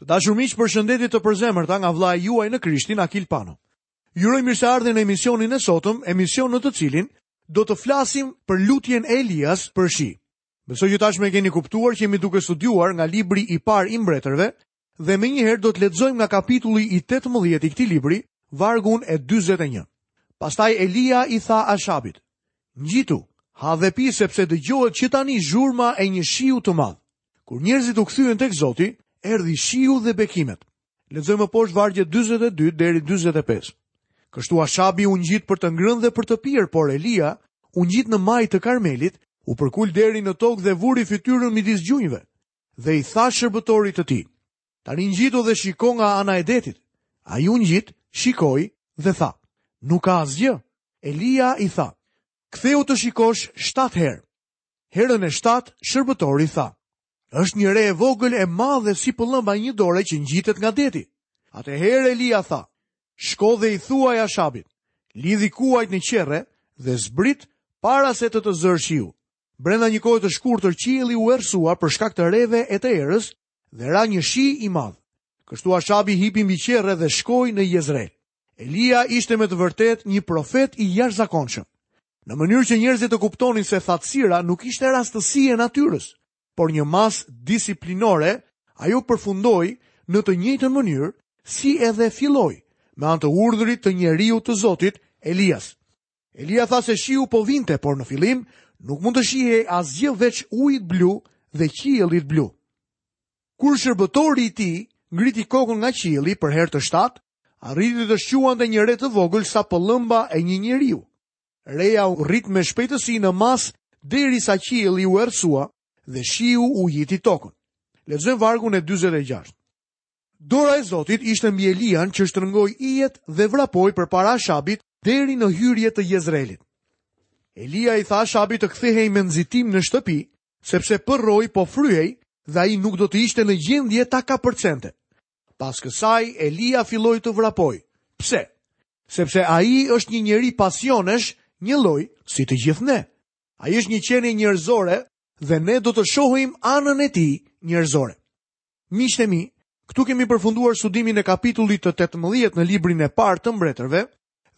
Të dashur miq, përshëndetje të përzemërta nga vëllai juaj në Krishtin Akil Pano. Ju uroj mirëseardhjen në emisionin e sotëm, emision në të cilin do të flasim për lutjen e Elias për shi. Besoj që tashmë e keni kuptuar që jemi duke studiuar nga libri i parë i mbretërve dhe menjëherë do të lexojmë nga kapitulli i 18 i këtij libri, vargun e 41. Pastaj Elia i tha Ashabit: "Ngjitu, ha dhe pi sepse dëgjohet që tani zhurma e një shiu të madh." Kur njerëzit u kthyen tek Zoti, erdhi shiu dhe bekimet. Lexojmë më poshtë vargjet 42 deri 45. Kështu Ashabi u ngjit për të ngrënë dhe për të pirë, por Elia u ngjit në majë të Karmelit, u përkul deri në tokë dhe vuri fytyrën midis gjunjëve dhe i tha shërbëtorit të tij: Tani ngjitu dhe shiko nga ana e detit. Ai u ngjit, shikoi dhe tha: Nuk ka asgjë. Elia i tha: Kthehu të shikosh shtatë herë. Herën e shtatë, shërbëtori tha, është një re e vogël e madhe si pëllëmba e një dore që ngjitet nga deti. Atëherë Elia tha, shko dhe i thuaj Ashabit, lidhi kuajt në qerre dhe zbrit para se të të zërë shiu. Brenda një kohe të shkurtër qielli u errësua për shkak të reve e të erës dhe ra një shi i madh. Kështu Ashabi hipi mbi qerre dhe shkoi në Jezreel. Elia ishte me të vërtetë një profet i jashtëzakonshëm. Në mënyrë që njerëzit të kuptonin se thatësira nuk ishte rastësi e natyrës, por një masë disiplinore, ajo përfundoi në të njëjtën mënyrë si edhe filloi, me anë të urdhrit të njeriut të Zotit, Elias. Elia tha se shiu po vinte, por në fillim nuk mund të shihej asgjë veç ujit blu dhe qiellit blu. Kur shërbëtori i tij ngriti kokën nga qielli për herë të shtatë, arriti të shquante një re të vogël sa pëllëmba e një njeriu. Reja u rrit me shpejtësi në masë derisa qielli u errësua dhe shiu ujiti tokën. Lexojmë vargun e 46. Dora e Zotit ishte mbi Elian që shtrëngoi ijet dhe vrapoi përpara Ashabit deri në hyrje të Jezreelit. Elia i tha Ashabit të kthehej me nxitim në shtëpi, sepse përroi po fryhej dhe ai nuk do të ishte në gjendje ta kapërcente. Pas kësaj, Elia filloi të vrapojë. Pse? Sepse ai është një njeri pasionesh, njëlloj si të gjithë ne. Ai është një qenie njerëzore dhe ne do të shohim anën e tij njerëzore. Miqtë e mi, këtu kemi përfunduar studimin e kapitullit të 18 në librin e parë të mbretërve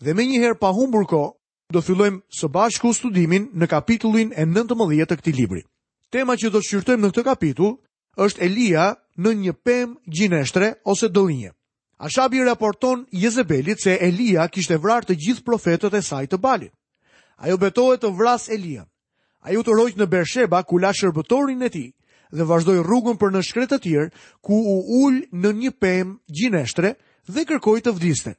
dhe menjëherë pa humbur kohë, Do fillojmë së bashku studimin në kapitullin e 19 të këtij libri. Tema që do të shqyrtojmë në këtë kapitull është Elia nën një pemë gjineshtre ose dëllinje. Ashabi i raporton Jezebelit se Elia kishte vrarë të gjithë profetët e saj të Balit. Ajo betohet të vrasë Elian. Ai u tërhoq në Bersheba ku la shërbëtorin e tij dhe vazhdoi rrugën për në shkretëtirë ku u ul nën një pemë gjineshtre dhe kërkoi të vdiste.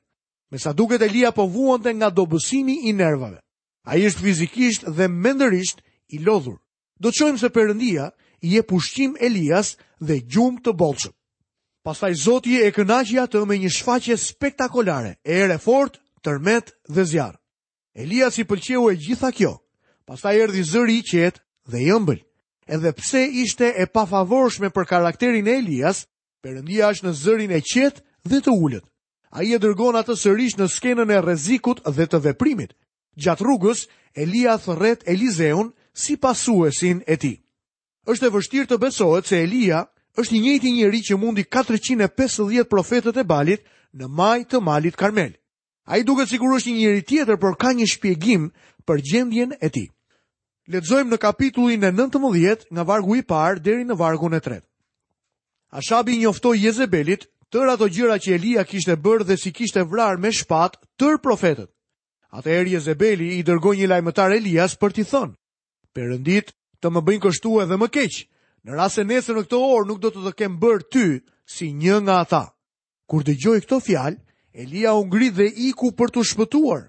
Me sa duket Elia po vuante nga dobësimi i nervave. Ai është fizikisht dhe mendërisht i lodhur. Do të shohim se Perëndia i jep ushqim Elias dhe gjumë të bollshëm. Pastaj Zoti e kënaqi atë me një shfaqje spektakolare, erë e fortë, tërmet dhe zjarr. Elias i pëlqeu e gjitha kjo. Pastaj erdhi zëri i qetë dhe i ëmbël. Edhe pse ishte e pafavorshme për karakterin e Elias, Perëndia është në zërin e qetë dhe të ulët. Ai e dërgon atë sërish në skenën e rrezikut dhe të veprimit. Gjatë rrugës, Elia thërret Elizeun si pasuesin e tij. Është e vështirë të besohet se Elia është i njëjti njeri që mundi 450 profetët e Balit në majë të malit Karmel. Ai duket sikur është një njeri tjetër, por ka një shpjegim për gjendjen e tij. Lexojmë në kapitullin e nëntëmbëdhjetë nga vargu i parë deri në vargun e tretë. Ashabi i njoftoi Jezebelit tërë ato gjëra që Elia kishte bërë dhe si kishte vrarë me shpatë tërë profetët. Atëherë Jezebeli i dërgoi një lajmëtar Elias për t'i thënë: Perënditë të më bëjnë kështu edhe më keq, në rast se nesër në këtë orë nuk do të të kem bërë ty si një nga ata. Kur dëgjoi këto fjalë, Elia u ngrit dhe iku për të shpëtuar.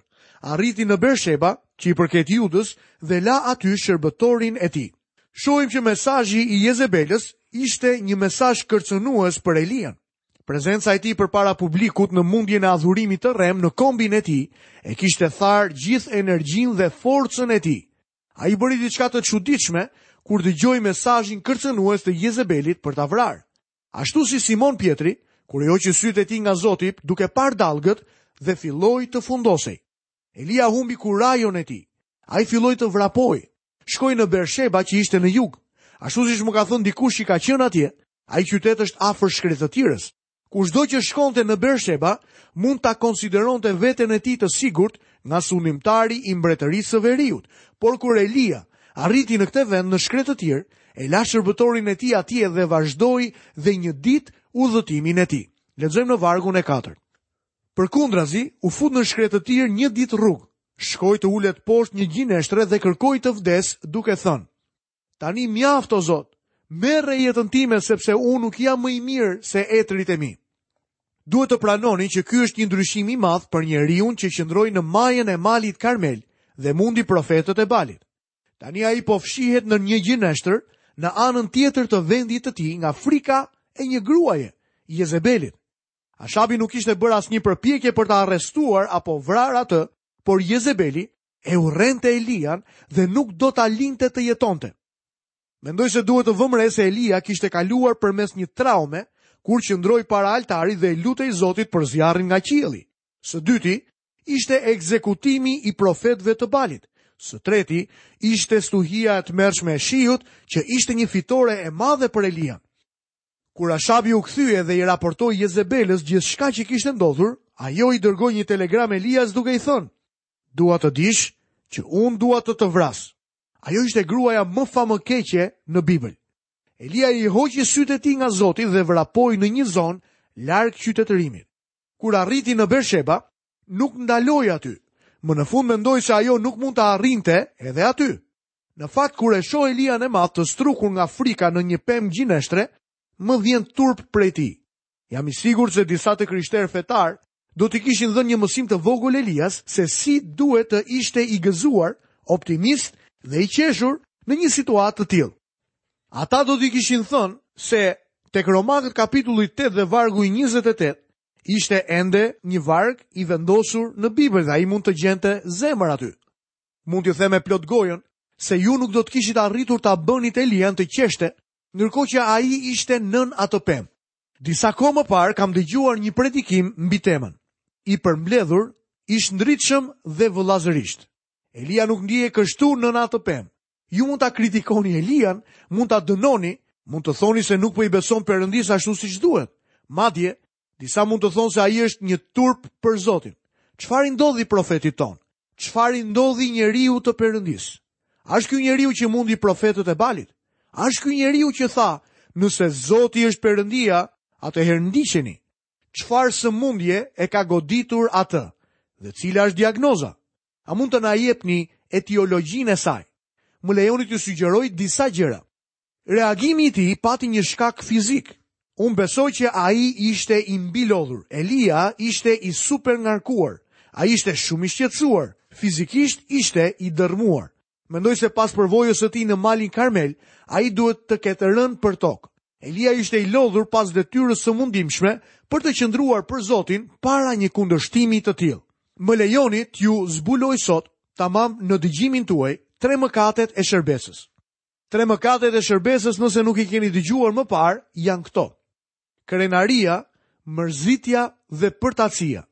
Arriti në Bersheba, që i përket Judës, dhe la aty shërbëtorin e tij. Shohim që mesazhi i Jezebelës ishte një mesazh kërcënues për Elian. Prezenca e tij përpara publikut në mundjen e adhurimit të rremë në kombin e tij e kishte tharë gjithë energjinë dhe forcën e tij. Ai bëri diçka të çuditshme kur dëgjoi mesazhin kërcënues të Jezebelit për ta vrarë. Ashtu si Simon Pjetri, kur i hoqi sytë e tij nga Zoti, duke parë dallgët dhe filloi të fundosej. Elia humbi kurajon e tij. Ai filloi të vrapojë. Shkoi në Bersheba që ishte në jug. Ashtu siç më ka thënë dikush që ka qenë atje, ai qytet është afër shkretëtirës. Kushdo që shkonte në Bersheba mund ta konsideronte veten e tij të sigurt nga sundimtari i mbretërisë së veriut, por kur Elia arriti në këtë vend në shkretëtirë, E la shërbëtorin e tij atje dhe vazhdoi dhe një ditë udhëtimin e tij. Lexojmë në vargun e katërt. Përkundrazi, u fut në shkretëtirë një ditë rrugë. Shkoi të ulet poshtë një gjineshtre dhe kërkoi të vdesë, duke thënë: Tani mjaft o Zot, merre jetën time sepse unë nuk jam më i mirë se etrit e mi. Duhet të pranoni që ky është një ndryshim i madh për njeriun që qëndroi në majën e malit Karmel dhe mundi profetët e Balit. Tani ai po fshihet në një gjineshtër në anën tjetër të vendit të tij nga frika e një gruaje, Jezebelit. Ashabi nuk kishte bërë asnjë përpjekje për ta arrestuar apo vrarë atë, por Jezebeli e urrente Elian dhe nuk do ta linte të jetonte. Mendoj se duhet të vëmë re se Elia kishte kaluar përmes një traume kur qëndroi para altarit dhe i lutej Zotit për zjarrin nga qielli. Së dyti, ishte ekzekutimi i profetëve të Balit. Së treti ishte stuhia e tmerrshme e shiut, që ishte një fitore e madhe për Elian. Kur Ashabi u kthye dhe i raportoi Jezebelës gjithçka që kishte ndodhur, ajo i dërgoi një telegram Elias duke i thënë: "Dua të dish që unë dua të të vras." Ajo ishte gruaja më famëkeqe në Bibël. Elia i hoqi sytë e tij nga Zoti dhe vrapoi në një zonë larg qytetërimit. Kur arriti në Bersheba, nuk ndaloi aty. Më në fund mendoi se ajo nuk mund ta arrinte edhe aty. Në fakt, kur e shoh Elian e madh të strukur nga frika në një pemë gjineshtre, më vjen turp prej tij. Jam i sigurt se disa të krishterë fetarë do t'i kishin dhënë një mësim të vogël Elias se si duhet të ishte i gëzuar, optimist dhe i qeshur në një situatë të tillë. Ata do t'i kishin thënë se tek Romakët kapitulli 8 dhe vargu i 28 ishte ende një varg i vendosur në Bibël dhe ai mund të gjente zemër aty. Mund t'ju them me plot gojën se ju nuk do të kishit arritur ta bënit Elian të qeshte, ndërkohë që ai ishte nën atë pemë. Disa kohë më parë kam dëgjuar një predikim mbi temën. I përmbledhur, i shndritshëm dhe vëllazërisht. Elia nuk ndihej kështu nën atë pemë. Ju mund ta kritikoni Elian, mund ta dënoni, mund të thoni se nuk po i beson Perëndisë ashtu siç duhet. Madje, disa mund të thonë se ai është një turp për Zotin. Çfarë i ndodhi profetit tonë? Çfarë i ndodhi njeriut të Perëndisë? A është ky njeriu që mundi profetët e Balit? A është ky njeriu që tha, nëse Zoti është Perëndia, atëherë ndiqeni? Çfarë sëmundje e ka goditur atë? Dhe cila është diagnoza? A mund të na jepni etiologjinë e saj? Më lejoni t'ju sugjeroj disa gjëra. Reagimi i tij pati një shkak fizik. Unë besoj që ai ishte i mbilodhur. Elia ishte i superngarkuar. Ai ishte shumë i shqetësuar. Fizikisht ishte i dërrmuar. Mendoj se pas përvojës së tij në Malin Karmel, ai duhet të ketë rënë për tokë. Elia ishte i lodhur pas detyrës së mundimshme për të qëndruar për Zotin para një kundërshtimi të tillë. Më lejoni t'ju zbuloj sot, tamam në dëgjimin tuaj, tre mëkatet e shërbesës. Tre mëkatet e shërbesës nëse nuk i keni dëgjuar më parë janë këto. Krenaria, mërzitja dhe përtacia.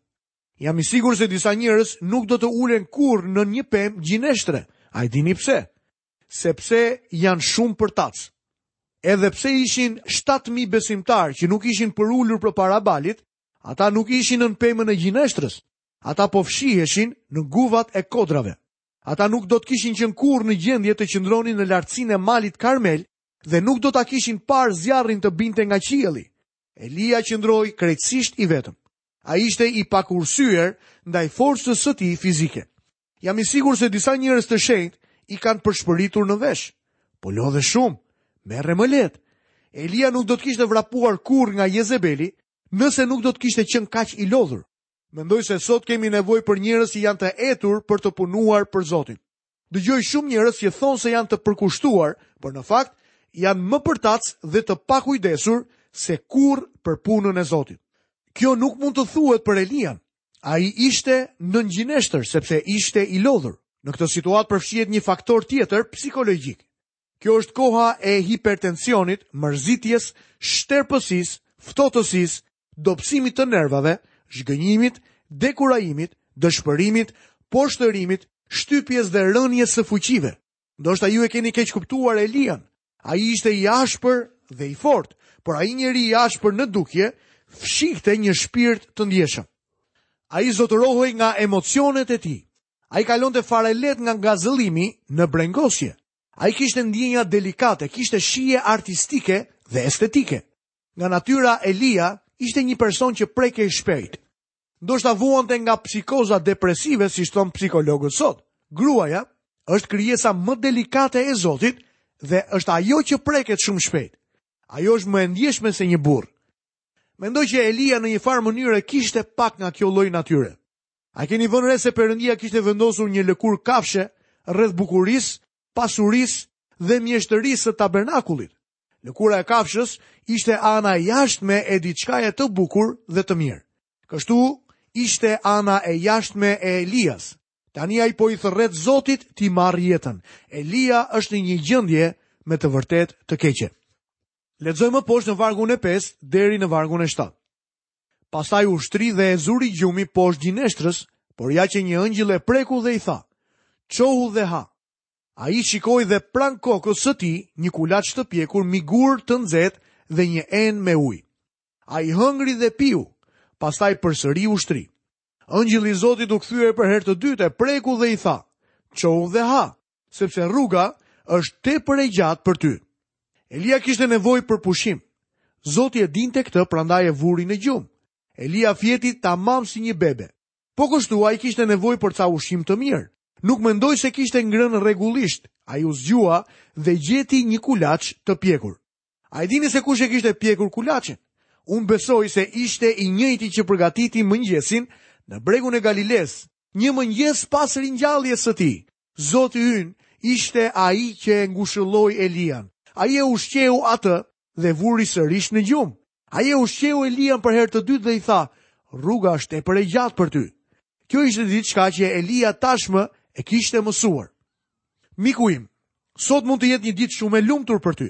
Jam i sigur se disa njerëz nuk do të ulen kurrë nën një pemë gjineshtre. A e dini pse? Sepse janë shumë përtacë. Edhe pse ishin 7.000 besimtarë që nuk ishin përulur përpara Baalit, ata nuk ishin nën pemën e gjineshtrës. Ata po fshiheshin në guvat e kodrave. Ata nuk do të kishin qenë kurrë në gjendje të qëndronin në lartësinë e malit Karmel dhe nuk do ta kishin parë zjarrin të binte nga qielli. Elia qëndroi krejtësisht i vetëm. Ai ishte i pakursyer ndaj forcës së tij fizike. Jam i sigur se disa njerëz të shenjtë i kanë pëshpëritur në vesh. Po lodhe shumë, merre më lehtë. Elia nuk do të kishte vrapuar kurrë nga Jezebeli, nëse nuk do të kishte qenë kaq i lodhur. Mendoj se sot kemi nevojë për njerëz që janë të etur për të punuar për Zotin. Dëgjoj shumë njerëz që thonë se janë të përkushtuar, por në fakt janë më përtacë dhe të pakujdesur se kurrë për punën e Zotit. Kjo nuk mund të thuhet për Elian. Ai ishte nën gjineshtër sepse ishte i lodhur. Në këtë situatë përfshihet një faktor tjetër psikologjik. Kjo është koha e hipertensionit, mërzitjes, shterpësisë, ftohtësisë dobësimit të nervave, zhgënjimit, dekurajimit, dëshpërimit, poshtërimit, shtypjes dhe rënies së fuqive. Ndoshta ju e keni keqkuptuar Elian. Ai ishte i ashpër dhe i fortë, por ai njeri i ashpër në dukje fshihte një shpirt të ndjeshëm. Ai zotërohej nga emocionet e tij. Ai kalonte fare lehtë nga ngazëllimi në brengosje. Ai kishte ndjenja delikate, kishte shije artistike dhe estetike. Nga natyra Elia ishte një person që prekej shpejt. Ndoshta vuante nga psikoza depresive, siç thonë psikologët sot. Gruaja është krijesa më delikate e Zotit dhe është ajo që preket shumë shpejt. Ajo është më e ndjeshme se një burrë. Mendoj që Elia në njëfarë mënyre kishte pak nga kjo lloj natyre. A e keni vënë re se Perëndia kishte vendosur një lëkurë kafshe rreth bukurisë, pasurisë dhe mjeshtërisë së tabernakullit? Lëkura e kafshës ishte ana e jashtme e diçkaje të bukur dhe të mirë. Kështu ishte ana e jashtme e Elias. Tani ai po i thërret Zotit t'i marrë jetën. Elia është në një gjendje me të vërtetë të keqe. Lexojmë më poshtë në vargun e 5 deri në vargun e 7. Pastaj u shtri dhe e zuri gjumi poshtë gjineshtrës, por ja që një engjëll e preku dhe i tha: "Çohu dhe ha." Ai shikoi dhe pranë kokës së tij një kulaç të pjekur mbi gur të nxehtë dhe një enë me ujë. Ai hëngri dhe piu, pastaj përsëri u shtri. Ëngjilli i Zotit u kthye për herë të dytë, e preku dhe i tha, Çohu dhe ha, sepse rruga është tepër e gjatë për ty. Elia kishte nevojë për pushim. Zoti e dinte këtë, prandaj e vuri në gjumë. Elia fjeti tamam si një bebe. Po kështu, ai kishte nevojë për ca ushqim të mirë. Nuk mendoj se kishte ngrënë rregullisht, ai u zgjua dhe gjeti një kulaç të pjekur. A e dini se kush e kishte pjekur kulaçin? Unë besoj se ishte i njëjti që përgatiti mëngjesin në bregun e Galilesë, një mëngjes pas ringjalljes së tij. Zoti ynë ishte ai që e ngushëlloi Elian. Ai e ushqeu atë dhe vuri sërisht në gjumë. Ai e ushqeu Elian për herë të dytë dhe i tha, "Rruga është tepër e gjatë për ty." Kjo ishte diçka që Elia tashmë e kishte mësuar. Miku im, sot mund të jetë një ditë shumë e lumtur për ty.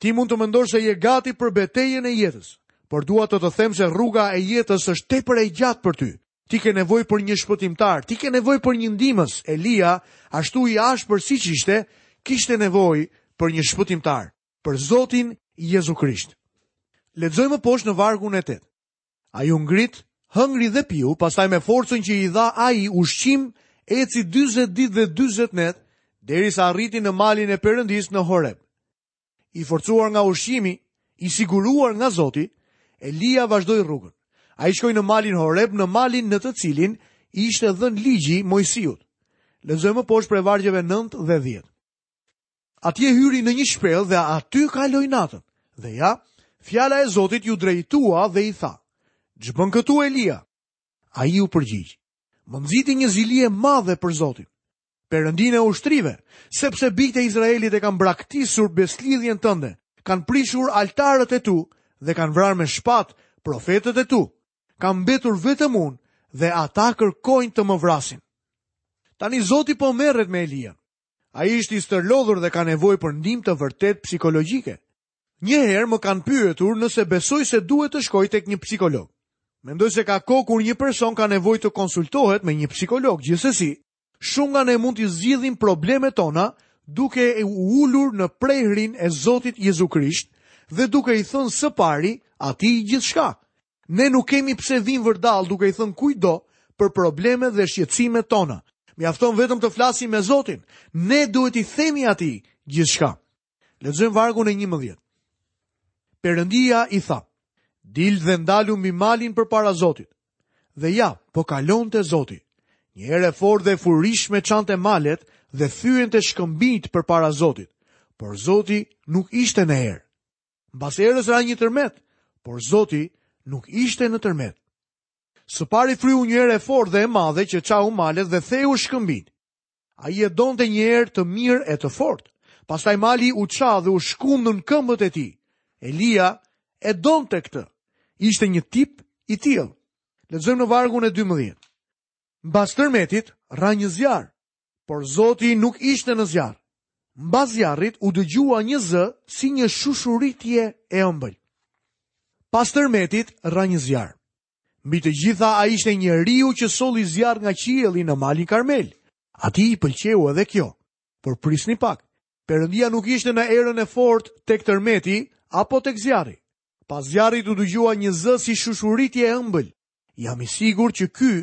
Ti mund të mendosh se je gati për betejën e jetës, por dua të të them se rruga e jetës është tepër e gjatë për ty. Ti ke nevojë për një shpëtimtar, ti ke nevojë për një ndihmës. Elia, ashtu i ashpër siç ishte, kishte nevojë për një shpëtimtar, për Zotin Jezu Krisht. Lexojmë më poshtë në vargun e 8. Ai u ngrit, hëngri dhe piu, pastaj me forcën që i dha ai ushqim, eci 40 ditë dhe 40 net, derisa arriti në malin e Perëndisë në Horeb. I forcuar nga ushqimi, i siguruar nga Zoti, Elia vazhdoi rrugën. Ai shkoi në malin Horeb, në malin në të cilin i ishte dhënë ligji Moisiut. Lexojmë më poshtë prej vargjeve 9 dhe 10. Atje hyri në një shpellë dhe aty kaloi natën. Dhe ja, fjala e Zotit iu drejtua dhe i tha: "Ç'bën këtu Elia?" Ai u përgjigj: "Më nxiti një zili e madhe për Zotin. Perëndinë e ushtrive, sepse bijtë e Izraelit e kanë braktisur besëlidhjen tënde, kanë prishur altarët e tu dhe kanë vrarë me shpatë profetët e tu. Kam mbetur vetëm unë dhe ata kërkojnë të më vrasin. Tani Zoti po merret me Elian. Ai është i stërlodhur dhe ka nevojë për ndihmë të vërtetë psikologjike. Një herë më kanë pyetur nëse besoj se duhet të shkoj tek një psikolog. Mendoj se ka kohë kur një person ka nevojë të konsultohet me një psikolog. Gjithsesi, Shumë nga ne mund t'i zgjidhim problemet tona duke u ulur në prehrin e Zotit Jezu Krisht dhe duke i thënë së pari atij gjithçka. Ne nuk kemi pse vimë vërdallë duke i thënë kujdo për problemet dhe shqetësimet tona. Mjafton vetëm të flasim me Zotin, ne duhet t'i themi atij gjithçka. Lexojmë vargun e 11. Perëndia i tha: Dil dhe ndalu mbi malin përpara Zotit. Dhe ja, po kalonte Zoti. Një erë e fortë dhe e furishme çante malet dhe thyente shkëmbinjtë përpara Zotit, por Zoti nuk ishte në erë. Mbas erës ra një tërmet, por Zoti nuk ishte në tërmet. Së pari fryu një erë e fortë dhe e madhe që çau malet dhe theu shkëmbinjtë. Ai e donte një erë të mirë e të fortë. Pastaj mali u ça dhe u shkund nën këmbët e tij. Elia e donte këtë. Ishte një tip i tillë. Lexojmë në vargun e 12. Mbas tërmetit, ra një zjarr, por Zoti nuk ishte në zjarr. Mbas zjarrit u dëgjua një zë si një shushuritje e ëmbël. Pas tërmetit, ra një zjarr. Mbi të gjitha ai ishte njeriu që solli zjarr nga qielli në malin Karmel. Atij i pëlqeu edhe kjo, por prisni pak. Perëndia nuk ishte në erën e fortë tek tërmeti apo tek zjarri. Pas zjarrit u dëgjua një zë si shushuritje e ëmbël. Jam i sigurt që ky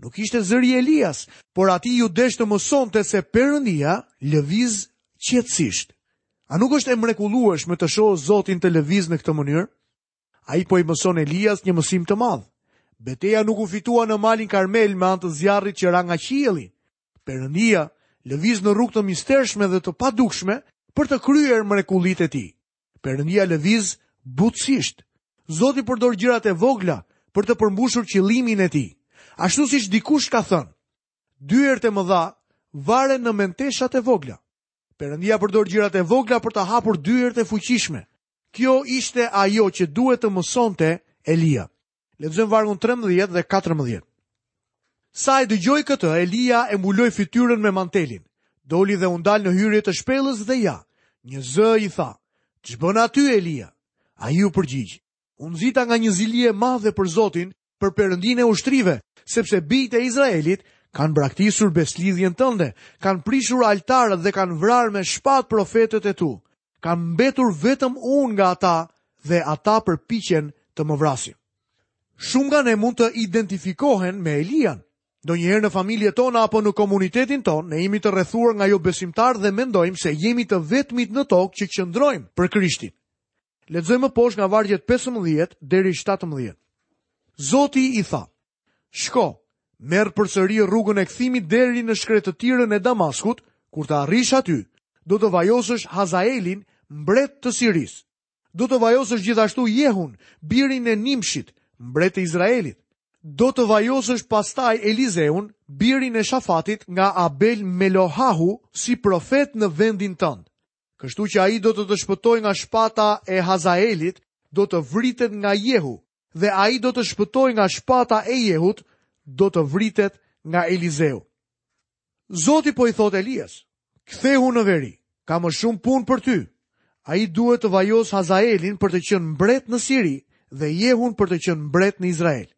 nuk ishte zëri i Elias, por atij iu desh të mësonte se Perëndia lëviz qetësisht. A nuk është e mrekullueshme të shohësh Zotin të lëvizë në këtë mënyrë? Ai po i mëson Elias një mësim të madh. Beteja nuk u fitua në malin Karmel me anë të zjarrit që ra nga qielli. Perëndia lëviz në rrugë të mistershme dhe të padukshme për të kryer mrekullitë e tij. Perëndia lëviz butësisht. Zoti përdor gjërat e vogla për të përmbushur qëllimin e tij. Ashtu siç dikush ka thënë, dyert e mëdha varen në menteshat e vogla. Perëndia përdor gjërat e vogla për të hapur dyert e fuqishme. Kjo ishte ajo që duhet të mësonte Elia. Lexojmë vargun 13 dhe 14. Sa e dëgjoi këtë, Elia e mbuloi fytyrën me mantelin. Doli dhe u ndal në hyrje të shpellës dhe ja, një zë i tha: "Ç'bën aty Elia?" Ai u përgjigj: "U nxita nga një zili e madhe për Zotin për perëndinë e ushtrive, sepse bijtë e Izraelit kanë braktisur besëlidhjen tënde, kanë prishur altarët dhe kanë vrarë me shpatë profetët e tu. Kam mbetur vetëm unë nga ata dhe ata përpiqen të më vrasin. Shumë nga ne mund të identifikohen me Elian. Ndonjëherë në familjet tona apo në komunitetin tonë, ne jemi të rrethuar nga jobesimtarë dhe mendojmë se jemi të vetmit në tokë që qëndrojmë për Krishtin. Lexojmë poshtë nga vargjet 15 deri 17. Zoti i tha: Shko, merr përsëri rrugën e kthimit deri në shkretëtirën e Damaskut, kur të arrish aty, do të vajosësh Hazaelin, mbret të Sirisë. Do të vajosësh gjithashtu Jehun, birin e Nimshit, mbret të Izraelit. Do të vajosësh pastaj Elizeun, birin e Shafatit nga Abel Melohahu, si profet në vendin tënd. Kështu që ai do të të shpëtojë nga shpata e Hazaelit, do të vritet nga Jehu, dhe ai do të shpëtojë nga shpata e Jehut, do të vritet nga Elizeu. Zoti po i thotë Elias, kthehu në veri, ka më shumë punë për ty. Ai duhet të vajosë Hazaelin për të qenë mbret në Siri dhe Jehun për të qenë mbret në Izrael.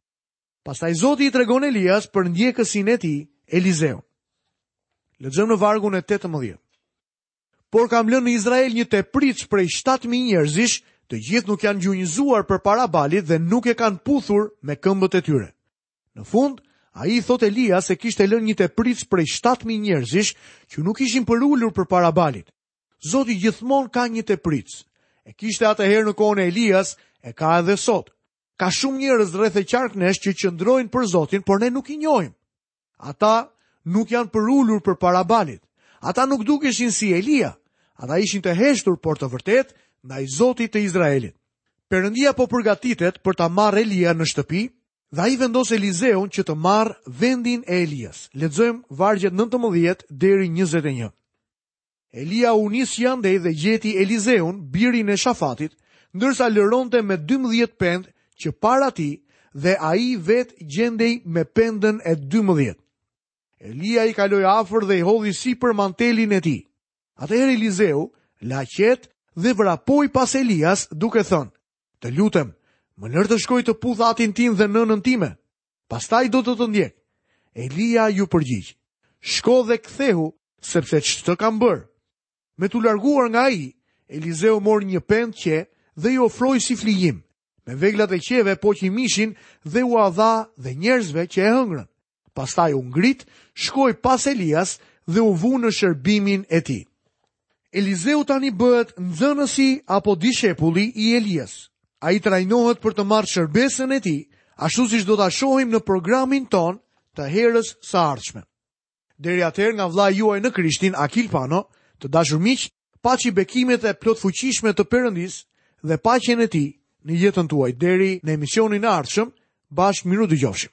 Pastaj Zoti i tregon Elias për ndjekësin e tij, Elizeun. Lexojmë në vargun e 18. Por kam lënë në Izrael një tepricë prej shtatë mijë njerëzish, të gjithë nuk janë gjunjëzuar përpara Balit dhe nuk e kanë puthur me këmbët e tyre. Në fund, ai i thotë Elias se kishte lënë një tepricë prej shtatë mijë njerëzish që nuk ishin përulur përpara Balit. Zoti gjithmonë ka një tepricë. E kishte atëherë në kohën e Elias, e ka edhe sot. Ka shumë njerëz rreth e qark nesh që qëndrojnë për Zotin, por ne nuk i njohim. Ata nuk janë përulur përpara Balit. Ata nuk dukeshin si Elia. Ata ishin të heshtur, por të vërtetë ndaj Zotit të Izraelit. Perëndia po përgatitet për ta marrë Elia në shtëpi, dhe ai vendos Elizeun që të marrë vendin e Elias. Lexojmë vargjet 19 deri 21. Elia u nis që andej dhe gjeti Elizeun, birin e Shafatit, ndërsa lëronte me dymbëdhjetë pendë qe para tij dhe ai vetë gjendej me pendën e dymbëdhjetë. Elia i kaloi afër dhe i hodhi sipër mantelin e tij. Atëherë Elizeu la qetë dhe vrapoi pas Elias duke thënë, Të lutem, më lër të shkoj të puth atin tim dhe nënën time. Pastaj do të të ndjek. Elia iu përgjigj. Shko dhe kthehu, sepse ç'të kam bërë. Me t'u larguar nga ai, Elizeu mori një pendë qe dhe i ofroi si flijim. Me veglat e qeve poqi mishin dhe ua dha dhe njerëzve që e hëngrën. Pastaj u ngrit, shkoi pas Elias dhe u vu në shërbimin e tij. Elizeu tani bëhet nxënësi apo dishepulli i Elias. Ai trajnohet për të marrë shërbesën e tij, ashtu siç do ta shohim në programin tonë të herës së ardhshme. Deri atëherë nga vëllai juaj në Krishtin Akil Pano, të dashur miq, paçi bekimet e plotfuqishme të Perëndisë dhe paqen e tij në jetën tuaj deri në emisionin e ardhshëm, bashkë mirudëgjofshim.